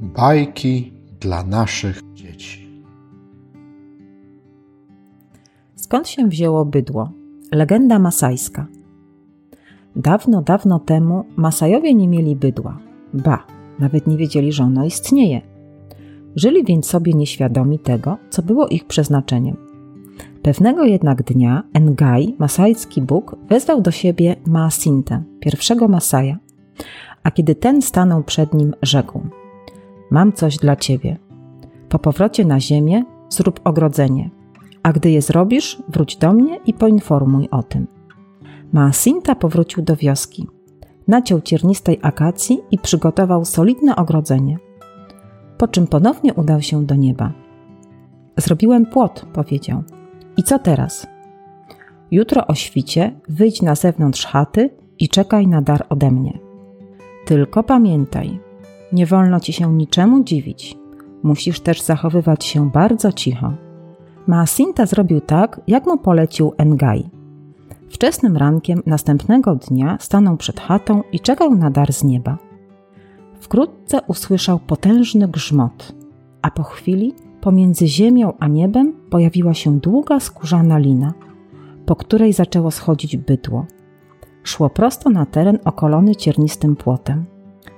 Bajki dla naszych dzieci. Skąd się wzięło bydło? Legenda masajska. Dawno, dawno temu Masajowie nie mieli bydła. Ba, nawet nie wiedzieli, że ono istnieje. Żyli więc sobie nieświadomi tego, co było ich przeznaczeniem. Pewnego jednak dnia Engai, masajski bóg, wezwał do siebie Maasintę, pierwszego Masaja, a kiedy ten stanął przed nim, rzekł: Mam coś dla ciebie. Po powrocie na ziemię zrób ogrodzenie, a gdy je zrobisz, wróć do mnie i poinformuj o tym. Maasinta powrócił do wioski. Naciął ciernistej akacji i przygotował solidne ogrodzenie. Po czym ponownie udał się do nieba. Zrobiłem płot, powiedział. I co teraz? Jutro o świcie wyjdź na zewnątrz chaty i czekaj na dar ode mnie. Tylko pamiętaj, nie wolno ci się niczemu dziwić. Musisz też zachowywać się bardzo cicho. Maasinta zrobił tak, jak mu polecił Engai. Wczesnym rankiem następnego dnia stanął przed chatą i czekał na dar z nieba. Wkrótce usłyszał potężny grzmot, a po chwili pomiędzy ziemią a niebem pojawiła się długa skórzana lina, po której zaczęło schodzić bydło. Szło prosto na teren okolony ciernistym płotem.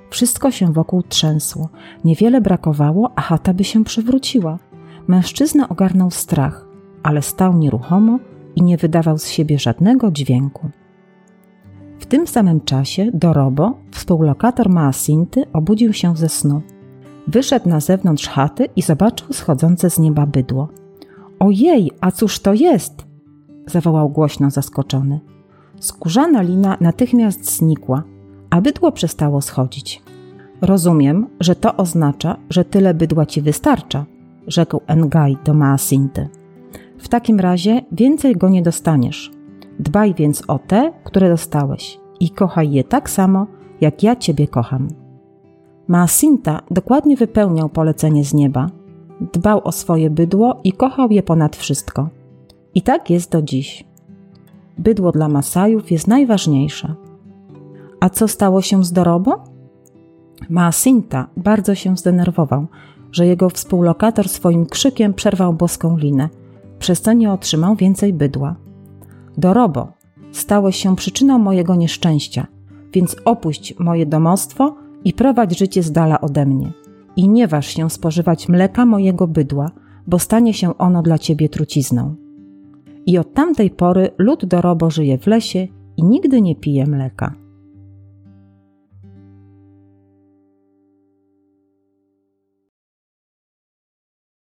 Wszystko się wokół trzęsło, niewiele brakowało, a chata by się przewróciła. Mężczyzna ogarnął strach, ale stał nieruchomo i nie wydawał z siebie żadnego dźwięku. W tym samym czasie Dorobo, współlokator Maasinty, obudził się ze snu. Wyszedł na zewnątrz chaty i zobaczył schodzące z nieba bydło. Ojej, a cóż to jest? zawołał głośno zaskoczony. Skórzana lina natychmiast znikła, a bydło przestało schodzić. Rozumiem, że to oznacza, że tyle bydła ci wystarcza, rzekł Engai do Maasinty. W takim razie więcej go nie dostaniesz. Dbaj więc o te, które dostałeś i kochaj je tak samo, jak ja ciebie kocham. Maasinta dokładnie wypełniał polecenie z nieba. Dbał o swoje bydło i kochał je ponad wszystko. I tak jest do dziś. Bydło dla Masajów jest najważniejsze. A co stało się z Dorobo? Maasinta bardzo się zdenerwował, że jego współlokator swoim krzykiem przerwał boską linę, przez co nie otrzymał więcej bydła. Dorobo, stałeś się przyczyną mojego nieszczęścia, więc opuść moje domostwo i prowadź życie z dala ode mnie. I nie waż się spożywać mleka mojego bydła, bo stanie się ono dla ciebie trucizną. I od tamtej pory lud Dorobo żyje w lesie i nigdy nie pije mleka.